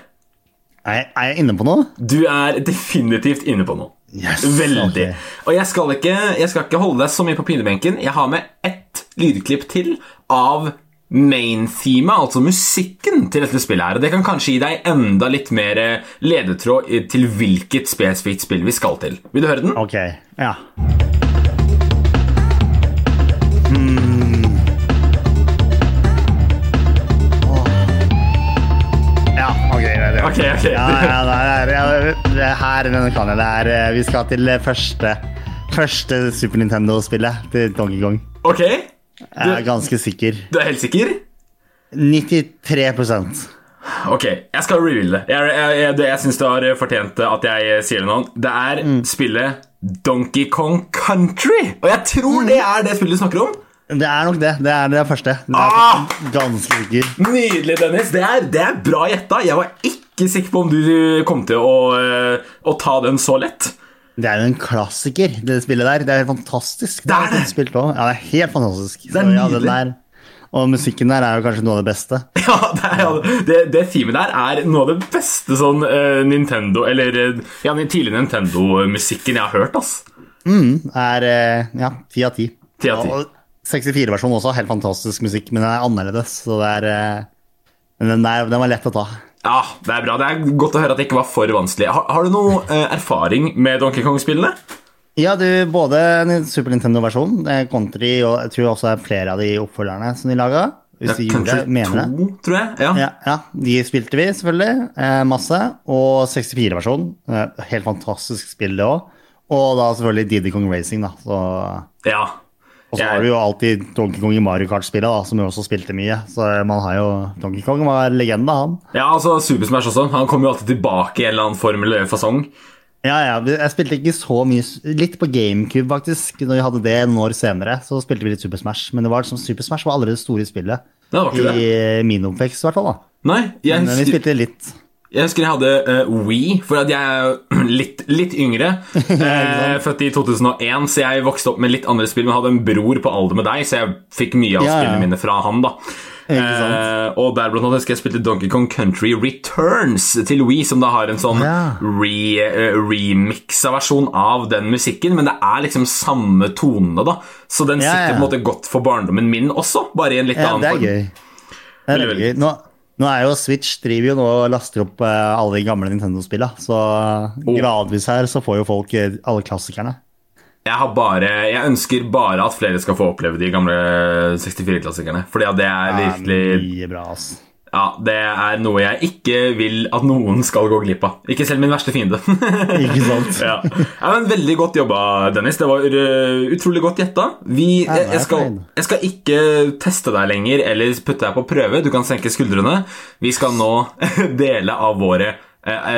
Er, jeg- er jeg inne på noe? Du er definitivt inne på noe. Yes, Veldig. Okay. Og jeg skal, ikke, jeg skal ikke holde deg så mye på pinebenken. Jeg har med ett lydklipp til av main-themet, altså musikken til dette spillet her. Og det kan kanskje gi deg enda litt mer eh, ledetråd til hvilket spesifikt spill vi skal til. Vil du høre den? Ok, ja. Ok. Ok. Ja, ja, det, er, ja, det her denne kan jeg. Det er, eh, vi skal til det første, første Super Nintendo-spillet til Donkey Kong. Ok, Jeg er ganske sikker. du er helt sikker? 93% Ok, jeg skal reveal det. Jeg, jeg, jeg, jeg syns du har fortjent at jeg sier det nå. Det er spillet Donkey Kong Country. Og jeg tror det er det spillet du snakker om. Det er nok det. Det er det første. Det er Ah! ganske sikker. Nydelig, Dennis. Det er, det er bra gjetta. Jeg var ikke sikker på om du kom til å, eh, å ta den så lett. Det er jo en klassiker, det spillet der. Det er helt fantastisk. Det er det. Spilt også. Ja, det er helt fantastisk. Det er Så, ja, nydelig. og musikken der er jo kanskje noe av det beste. Ja, det, er, det, det teamet der er noe av det beste sånn uh, Nintendo Eller eh, ja, den tidlige Nintendo-musikken jeg har hørt. ass Det er uh, ja, ti av ti. 10 av 10. Og 64-versjonen også, helt fantastisk musikk, men den er annerledes. Så det er uh, Men den der, den var lett å ta. Ja, Det er bra. Det er godt å høre at det ikke var for vanskelig. Har, har du noe eh, erfaring med Donkey Kong-spillene? Ja, du, både Super Nintendo-versjon, eh, Country og jeg tror også det er flere av de oppfølgerne som de laga. Hvis de gjorde det, mener to, det. tror jeg. Ja. Ja, ja, de spilte vi selvfølgelig eh, masse. Og 64-versjonen. Eh, helt fantastisk spill, det òg. Og da selvfølgelig Diddy Kong Racing, da. Så, ja. Og så har du jo alltid Donkey Kong i Mario Kart-spillet, som vi også spilte mye. Så man har jo Donkey Kong var legende, han. ja, altså Super Smash også. Han kommer jo alltid tilbake i en eller annen form eller fasong. Ja, ja, jeg spilte ikke så mye Litt på GameCube, faktisk. Når vi hadde det noen år senere, så spilte vi litt Super Smash. Men det var som Super Smash var allerede det store spillet. Det var ikke I det. min oppvekst, i hvert fall. da. Nei, jeg Men vi spilte litt. Jeg husker jeg hadde uh, Wii, for at jeg er litt, litt yngre. Eh, født i 2001, så jeg vokste opp med litt andre spill. Men jeg hadde en bror på alder med deg, så jeg fikk mye av Ja, ja. spillene mine fra han. da. Eh, og der blant annet husker jeg spilte Donkey Kong Country Returns til Wii, som da har en sånn Ja. re, uh, remixa versjon av den musikken, men det er liksom samme tonene, da. Så den sitter på en måte godt for barndommen min også, bare i en litt annen det er form. gøy. Det er Veldig, veldig gøy. Nå, nå er jo Switch driver jo nå og laster opp eh, alle de gamle Nintendo-spillene, så gradvis her så får jo folk eh, alle klassikerne. Jeg, har bare, jeg ønsker bare at flere skal få oppleve de gamle 64-klassikerne. Fordi det er virkelig Det er mye bra, ass. Ja, Det er noe jeg ikke vil at noen skal gå glipp av. Ikke selv min verste fiende. Ikke sant? ja. ja, men Veldig godt jobba, Dennis. Det var uh, utrolig godt gjetta. Vi, jeg, jeg, skal, jeg skal ikke teste deg lenger eller putte deg på prøve. Du kan senke skuldrene. Vi skal nå dele av våre eh,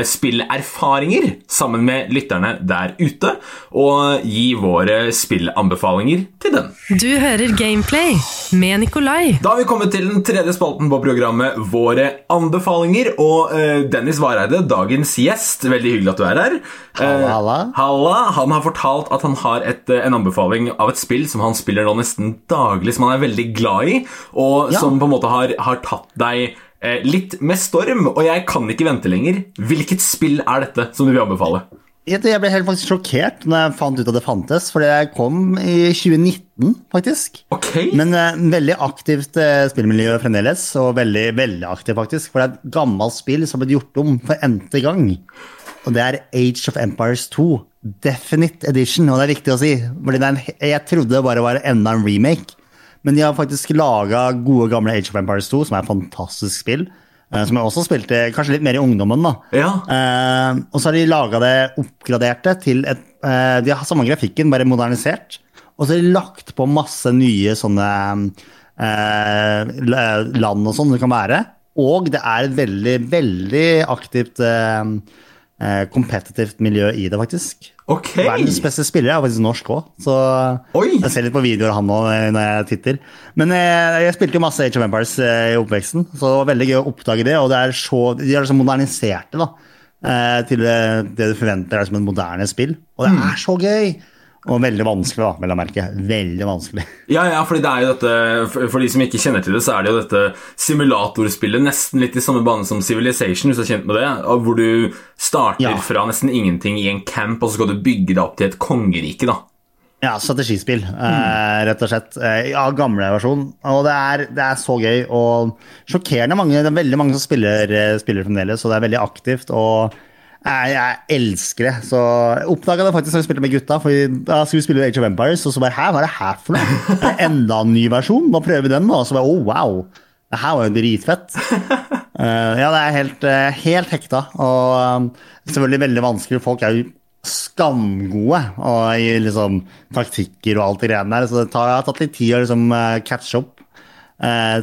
spillerfaringer sammen med lytterne der ute, og gi våre spillanbefalinger til den. Du hører Gameplay med Nikolai. Da har vi kommet til den tredje spalten på programmet Våre anbefalinger. Og eh, Dennis Vareide, dagens gjest, veldig hyggelig at du er her. Halla, Eh, halla. halla. Han har fortalt at han har et, eh, en anbefaling av et spill som han spiller nå nesten daglig, som han er veldig glad i, og Ja. som på en måte har, har tatt deg eh, litt med storm. Og jeg kan ikke vente lenger. Hvilket spill er dette som du vil anbefale? Jeg ble helt faktisk sjokkert når jeg fant ut at det fantes, for jeg kom i 2019, faktisk. Ok. Men uh, veldig aktivt uh, spillmiljø fremdeles, og veldig, veldig aktivt faktisk. For det er et gammelt spill som har blitt gjort om for n-te gang. Og det er Age of Empires 2. Definite Edition, og det er viktig å si. Fordi det en, jeg trodde det bare var enda en remake. Men de har faktisk laga gode, gamle Age of Empires 2, som er et fantastisk spill. eh, Som jeg også spilte kanskje litt mer i ungdommen. da. Ja. Eh, og så har de laga det oppgraderte til et eh, De har samme grafikken, bare modernisert. Og så har de lagt på masse nye sånne eh, land og sånn det kan være. Og det er et veldig, veldig aktivt eh, eh, kompetitivt miljø i det, faktisk. Okay. Verdens beste spiller er faktisk norsk òg, så Oi. jeg ser litt på videoer han nå eh, når jeg titter. Men jeg, jeg spilte jo masse Age of Empires eh, i oppveksten, så det var veldig gøy å oppdage det. Og det er så, de har liksom modernisert det da, eh, til det, det du forventer er som et moderne spill. Og det er så gøy! Og veldig vanskelig, da, vel å merke. Veldig vanskelig. Ja, ja, fordi det er jo dette for, de som ikke kjenner til det, så er det jo dette simulatorspillet nesten litt i samme bane som Civilization, hvis du er kjent med det. Hvor du starter Ja. fra nesten ingenting i en camp, og så skal du bygge deg opp til et kongerike, da. Ja, strategispill, eh, rett og slett. Eh, ja, gamle versjon. Og det er, det er så gøy og sjokkerende mange. Det er veldig mange som spiller, eh, spiller fremdeles, og det er veldig aktivt. og jeg, jeg elsker det. Så oppdaga det faktisk når vi spilte med gutta. For da skulle vi spille Age of Empires, og så bare Hæ, hva er det her for noe? Enda en ny versjon? Nå prøver vi den, da. Og så bare oh, wow. Det her var jo dritfett. Uh, ja, det er helt, uh, helt hekta. Og um, selvfølgelig veldig vanskelig. Folk er jo skamgode og i liksom taktikker og alt det greiene der. Så det tar, har tatt litt tid å liksom eh, catche opp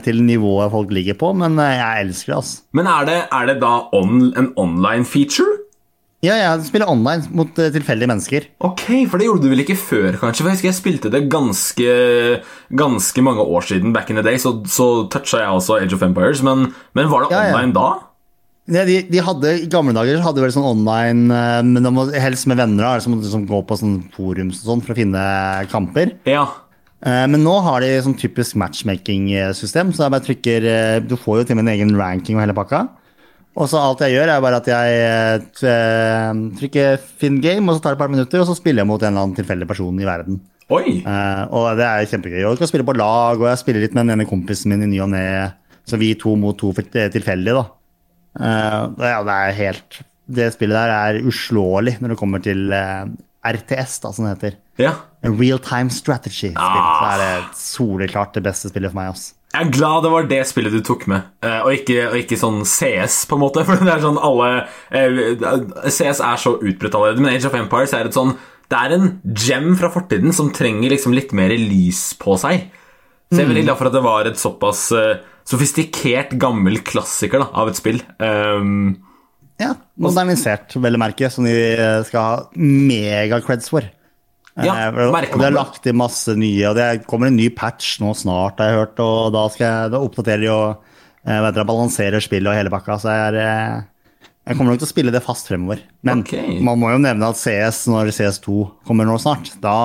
til nivået folk ligger på, men jeg elsker det, altså. Men er det, er det da on, en online feature? Ja, jeg spiller online mot eh, tilfeldige mennesker. Ok, for det gjorde du vel ikke før, kanskje? For jeg husker jeg spilte det ganske, ganske mange år siden, back in the day, så, så toucha jeg også Age of Empires, men, men var det Ja, ja. online da? Ja, de, de hadde, I gamle dager hadde de vel sånn online, eh, men de må helst med venner. da, Så måtte liksom gå på sånn forums og sånn for å finne kamper. Ja. Eh, Men nå har de sånn typisk matchmaking-system, så jeg bare trykker Du får jo til og med en egen ranking og hele pakka. Og så alt jeg gjør, er bare at jeg eh, trykker 'finn game', og så tar det et par minutter, og så spiller jeg mot en eller annen tilfeldig person i verden. Oi. Uh, og det er kjempegøy. Og jeg kan spille på lag, og jeg spiller litt med den ene kompisen min i ny og ne. Så vi to mot to for- tilfeldig, da. Uh, ja, det er helt Det spillet der er uslåelig når det kommer til eh, RTS, da, som det heter. Ja. Real time strategy. Ah. Så er det soleklart det beste spillet for meg. også. Jeg er glad det var det spillet du tok med, eh, og ikke, og ikke sånn CS, på en måte. For det er sånn alle eh, CS er så utbredt allerede, men Age of Empires er et sånn Det er en gem fra fortiden som trenger liksom litt mer lys på seg. Så jeg er veldig glad for at det var et såpass eh, sofistikert, gammel klassiker da, av et spill. Um, Ja, Modernisert, vel å merke, som de eh, skal ha mega-creds for. Ja, Eh, merker de har man det. lagt i masse nye, og det kommer en ny patch nå snart, har jeg hørt, og da, jeg, da oppdaterer de og eh, vet dere, balanserer spillet og hele bakka. Så jeg, er, jeg kommer nok til å spille det fast fremover. Men okay. man må jo nevne at CS, når CS2 kommer nå snart, da,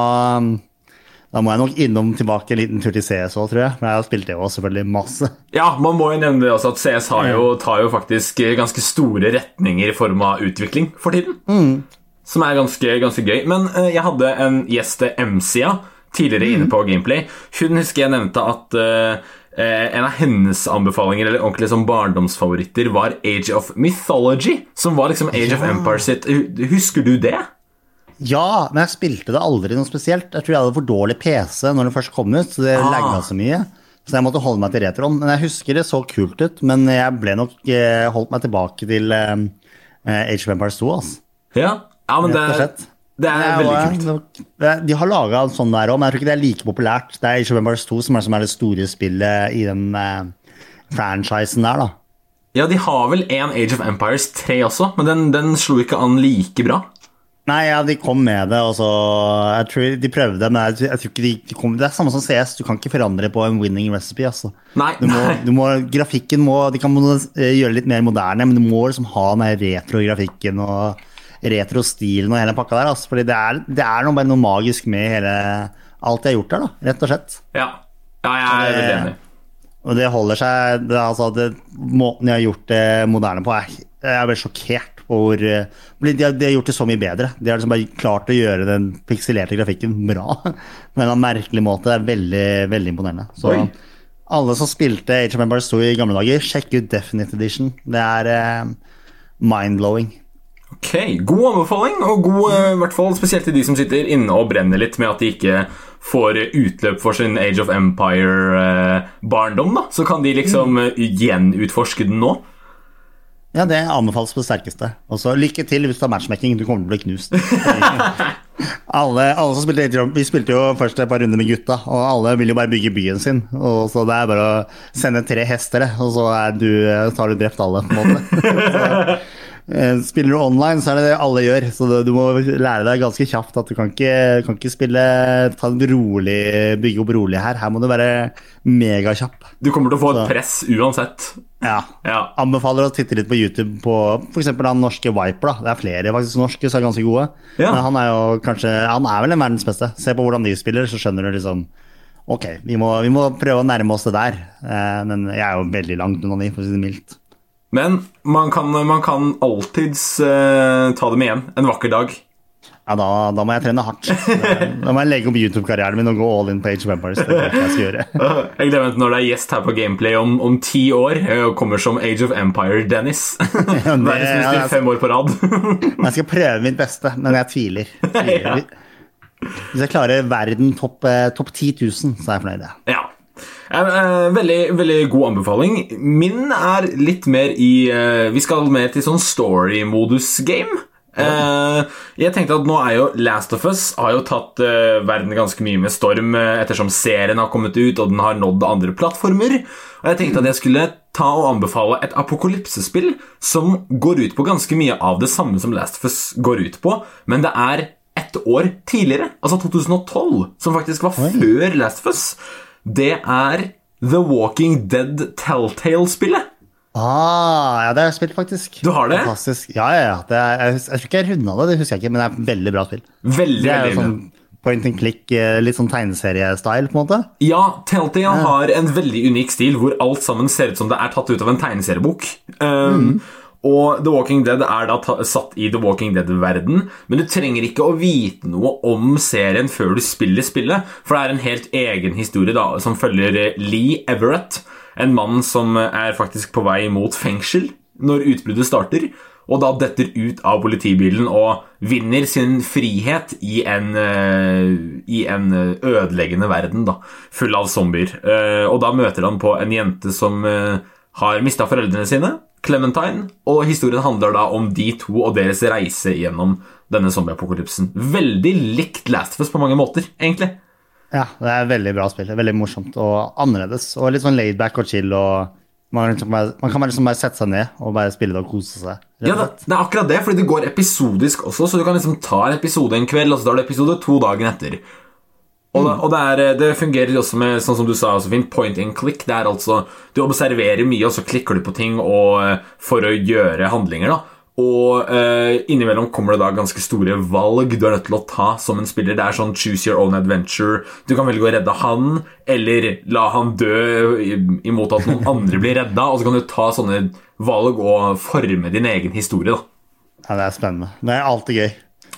da må jeg nok innom tilbake en liten tur til CS òg, tror jeg. Men jeg har spilt det òg selvfølgelig masse. Ja, man må jo nevne det også at CS har jo, tar jo faktisk ganske store retninger i form av utvikling for tiden. Som er ganske, ganske gøy. Men uh, jeg hadde en gjest til M-sida tidligere inne på Gameplay. Hun husker jeg nevnte at eh, en av hennes anbefalinger eller ordentlig som barndomsfavoritter var Age of Mythology. Som var liksom Age of Empires Empire sitt Husker du det? Ja, men jeg spilte det aldri noe spesielt. Jeg tror jeg hadde for dårlig PC når det først kom ut, så det Ah. lagga så mye. Så jeg måtte holde meg til retroen. Men jeg husker det så kult ut, men jeg ble nok eh, holdt meg tilbake til eh, eh, Age of Empires 2, altså. Ja, ja men det, det er Ja, veldig kult. eh, De har laga sånn der òg, men jeg tror ikke det er like populært. Det er Age of Empires 2 som er, som er det store spillet i den eh, franchisen der, da. Ja, de har vel en Age of Empires 3 også, men den, den slo ikke an like bra. Nei, ja, de kom med det, og så Jeg tror de prøvde, men jeg, jeg tror ikke de, de kom Det er samme som CS, du kan ikke forandre på en winning recipe, altså. Nei, Du må, nei. du må, grafikken må De kan eh, gjøre det litt mer moderne, men du må liksom ha den retro-grafikken og retro-stilen og hele pakka der. Altså, fordi det er, det er noe, bare noe magisk med hele alt de har gjort der, da, rett og slett. Ja, ja jeg er veldig enig. Og det holder seg det, altså, det, Måten de har gjort det moderne på, er jeg veldig sjokkert hvor eh, de har, de har gjort det så mye bedre. De har liksom bare klart å gjøre den pikselerte grafikken bra. På en merkelig måte. Det er veldig, veldig imponerende. Så Oi. alle som spilte Age of Empires 2 i gamle dager, sjekk ut Definite Edition. Det er eh, mind-blowing. Ok, God anbefaling, og god, eh, i hvert fall spesielt til de som sitter inne og brenner litt med at de ikke får utløp for sin Age of Empire-barndom. da Så kan de liksom eh, gjenutforske den nå. Ja, det anbefales på det sterkeste. Og så lykke til hvis du har matchmaking. Du kommer til å bli knust. alle, alle som spilte of- Vi spilte jo først et par runder med gutta, og alle vil jo bare bygge byen sin. Og så det er bare å sende tre hester, og så er du, så har du drept alle, på en måte. eh, spiller du online, så er det det alle gjør. Så du, må lære deg ganske kjapt at du kan ikke, kan ikke spille ta en rolig, bygge opp rolig her. Her må du være megakjapp. Du kommer til å få et press uansett. Ja. Ja. Anbefaler å titte litt på YouTube på f.eks. han norske Viper. da. Det er flere faktisk norske som er ganske gode. Ja. Men han er jo kanskje Han er vel en verdens beste. Se på hvordan de spiller, så skjønner du liksom Ok, vi må, vi må prøve å nærme oss det der. Eh, men jeg er jo veldig langt unna de, for å si det mildt. Men man kan, man kan alltids uh, ta dem igjen en vakker dag. Ja, da, da må jeg trene hardt. Da må jeg legge opp YouTube-karrieren min og gå all in på Age of Empires. Det jeg skal gjøre. Jeg gleder meg til når det er gjest her på Gameplay om, om ti år eh, og kommer som Age of Empire-Dennis. Ja, det- Verdensmester ja, fem år på rad. Jeg skal prøve mitt beste, men jeg tviler. Ja. Hvis jeg klarer verden topp top 10 000, så er jeg fornøyd. ja. Eh, eh, veldig, veldig god anbefaling. Min er litt mer i eh, Vi skal mer til sånn story-modus-game. Uh, jeg tenkte at nå er jo Last of Us har jo tatt uh, verden ganske mye med storm uh, ettersom serien har kommet ut og den har nådd andre plattformer. Og jeg tenkte at jeg skulle ta og anbefale et apokalypsespill som går ut på ganske mye av det samme som Last of Us går ut på, men det er ett år tidligere, altså 2012, som faktisk var før Last of Us. Det er The Walking Dead Telltale-spillet. Ah, ja, det har jeg spilt, faktisk. Du har det? Fantastisk. Ja, ja, ja. Det er, jeg, jeg tror ikke jeg runda det, det husker jeg ikke, men det er et veldig bra spill. Veldig, Det er jo sånn point and click, eh, litt sånn tegneseriestyle, på en måte. Ja, Telltale har en veldig unik stil hvor alt sammen ser ut som det er tatt ut av en tegneseriebok. Um, Og The Walking Dead er da satt i The Walking Dead-verden, men du trenger ikke å vite noe om serien før du spiller spillet, for det er en helt egen historie da, som følger eh, Lee Everett, en mann som er faktisk på vei mot fengsel når utbruddet starter, og da detter ut av politibilen og vinner sin frihet i en, eh, i en eh, ødeleggende verden, da, full av zombier. Eh, og da møter han på en jente som eh, har mista foreldrene sine, Clementine, og historien handler da om de to og deres reise gjennom denne zombieapokalypsen. Veldig likt Last of Us på mange måter, egentlig. Ja, det er veldig bra spill. Veldig morsomt og annerledes. Og litt sånn laidback og chill. og man, kan liksom bare, man kan bare liksom bare sette seg ned og bare spille det og kose seg. Ja, det, det er akkurat det, fordi det går episodisk også, så du kan liksom ta en episode en kveld, og så tar du episode to dagen etter. Og, det, og det, er, det fungerer også med, sånn som du sa, Finn, point and click. Det er altså, Du observerer mye, og så klikker du på ting og, eh, for å gjøre handlinger. da. Og eh, innimellom kommer det da ganske store valg du er nødt til å ta som en spiller. Det er sånn choose your own adventure. Du kan velge å redde han, eller la han dø imot at noen andre blir redda. Og så kan du ta sånne valg og forme din egen historie. da. Ja, det er spennende. Det er alltid gøy.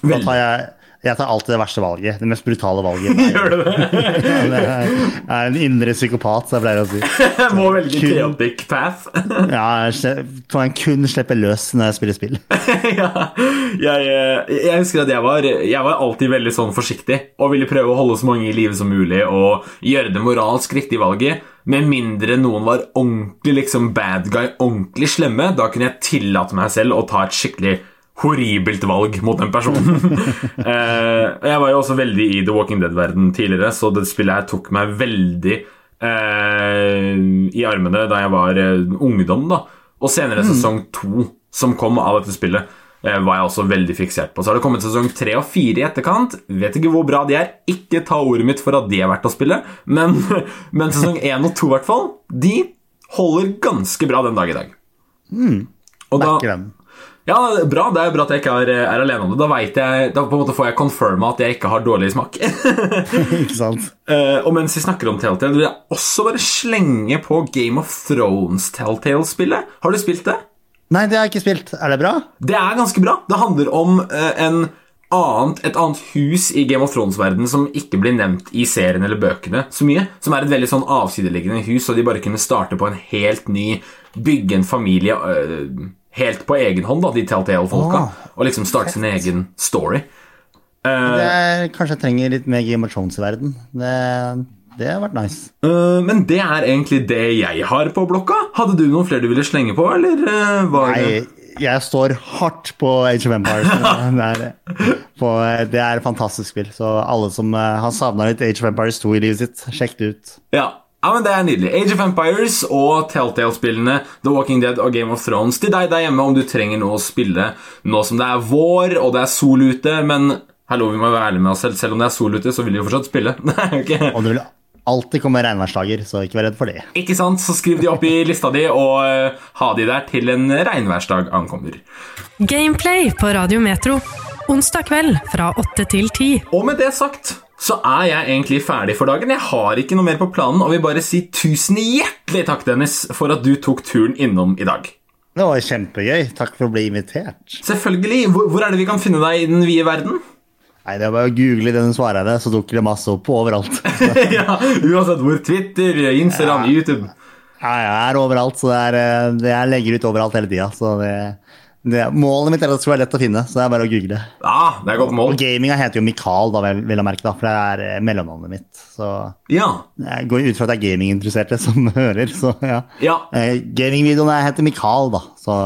Da tar jeg, jeg tar alltid det verste valget. Det mest brutale valget. Gjør du det? Jeg er en indre psykopat, som jeg pleier å si. Jeg må velge Kun- chaotic path. Ja, jeg kan kun slippe løs når jeg spiller spill. ja, jeg, eh, jeg husker at jeg var, jeg var alltid veldig sånn forsiktig og ville prøve å holde så mange i live som mulig og gjøre det moralsk riktige valget. Med mindre noen var ordentlig liksom bad guy, ordentlig slemme, da kunne jeg tillate meg selv å ta et skikkelig horribelt valg mot den personen. uh, jeg var jo også veldig i The Walking Dead-verden tidligere, så det spillet her tok meg veldig uh, i armene da jeg var uh, ungdom. da Og senere sesong to, som kom av dette spillet, eh, var jeg også veldig fiksert på. Så har det kommet sesong tre og fire i etterkant. Vet ikke hvor bra de er. Ikke ta ordet mitt for at de er verdt å spille, men, men sesong én og to, i hvert fall, de holder ganske bra den dag i dag. Og da-. Ja, bra. Det er bra at jeg ikke er, er alene om det. Da, vet jeg, da på en måte får jeg confirma at jeg ikke har dårlig smak. Ikke sant? Uh, og mens vi snakker om Telltale, vil jeg også bare slenge på Game of Thrones Telltale-spillet. Har du spilt det? Nei, det har jeg ikke spilt. Er det bra? Det er ganske bra. Det handler om uh, en annet, et annet hus i Game of Thrones-verdenen som ikke blir nevnt i serien eller bøkene så mye. Som er et veldig sånn avsideliggende hus, og de bare kunne starte på en helt ny Bygge en familie eh, helt på egen hånd, da, de Telltale-folka. Oh, og liksom starte sin egen story. Uh, Det er, kanskje jeg trenger litt mer Game of Thrones i verden. Det, det har vært nice. Uh, men det er egentlig det jeg har på blokka. Hadde du noen flere du ville slenge på, eller uh, var det Nei, jeg står hardt på Age of Empires. Det er, på, det er et fantastisk spill. Så alle som eh, har savna litt Age of Empires 2 i livet sitt, sjekk det ut. Ja. Ja, men det er nydelig. Age of Empires og Telltale-spillene The Walking Dead og Game of Thrones til deg der hjemme om du trenger noe å spille nå som det er vår og det er sol ute, men hallo, vi må være ærlige med oss selv. Selv om det er sol ute, så vil vi jo fortsatt spille. Ikke... Og det vil alltid komme regnværsdager, så ikke vær redd for det. Ikke sant? Så skriv de opp i lista di, og eh, ha de der til en regnværsdag ankommer. Gameplay på Radio Metro. Onsdag kveld fra 8 til 10. Og med det sagt så er jeg egentlig ferdig for dagen. Jeg har ikke noe mer på planen og vil bare si tusen hjertelig takk, Dennis, for at du tok turen innom i dag. Det var kjempegøy. Takk for å bli invitert. Selvfølgelig. Hvor, hvor er det vi kan finne deg i den vide verden? Nei, det er bare å google Dennis Svareide, så dukker det masse opp overalt. ja, Uansett hvor. Twitter, Instagram, YouTube. Ja, jeg er overalt, så det er, eh, det jeg legger ut overalt hele tida. Så det, det, målet mitt er at det skal være lett å finne, så det er bare å google. Ja, det er godt mål. Og gaminga heter jo Mikael, da, vel, jeg merke, da, for det er eh, mellomnavnet mitt. Så Ja. jeg går ut fra at det er gaminginteresserte som hører, så ja. Ja. Eh, Gamingvideoene heter Mikael, da, så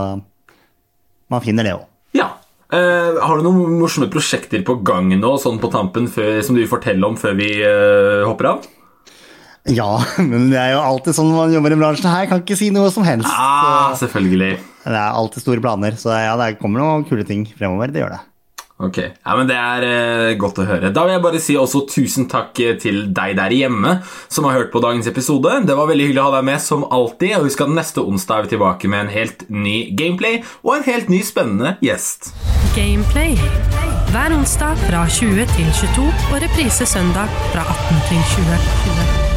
man finner det òg. ja. Eh, har du noen morsomme prosjekter på gang nå, sånn på tampen, før, som du vil fortelle om før vi eh, hopper av? Ja, men det er jo alltid sånn når man jobber i bransjen her, kan ikke si noe som helst. Ah, selvfølgelig. Det er alltid store planer, så ja, det kommer noen kule ting fremover. Det gjør det. Ok, ja, men Det er eh, godt å høre. Da vil jeg bare si også tusen takk eh, til deg der hjemme som har hørt på dagens episode. Det var veldig hyggelig å ha deg med som alltid. og Husk at neste onsdag er vi tilbake med en helt ny gameplay og en helt ny spennende gjest. Gameplay. Hver onsdag fra 20 til 22 og reprise søndag fra 18 til 20.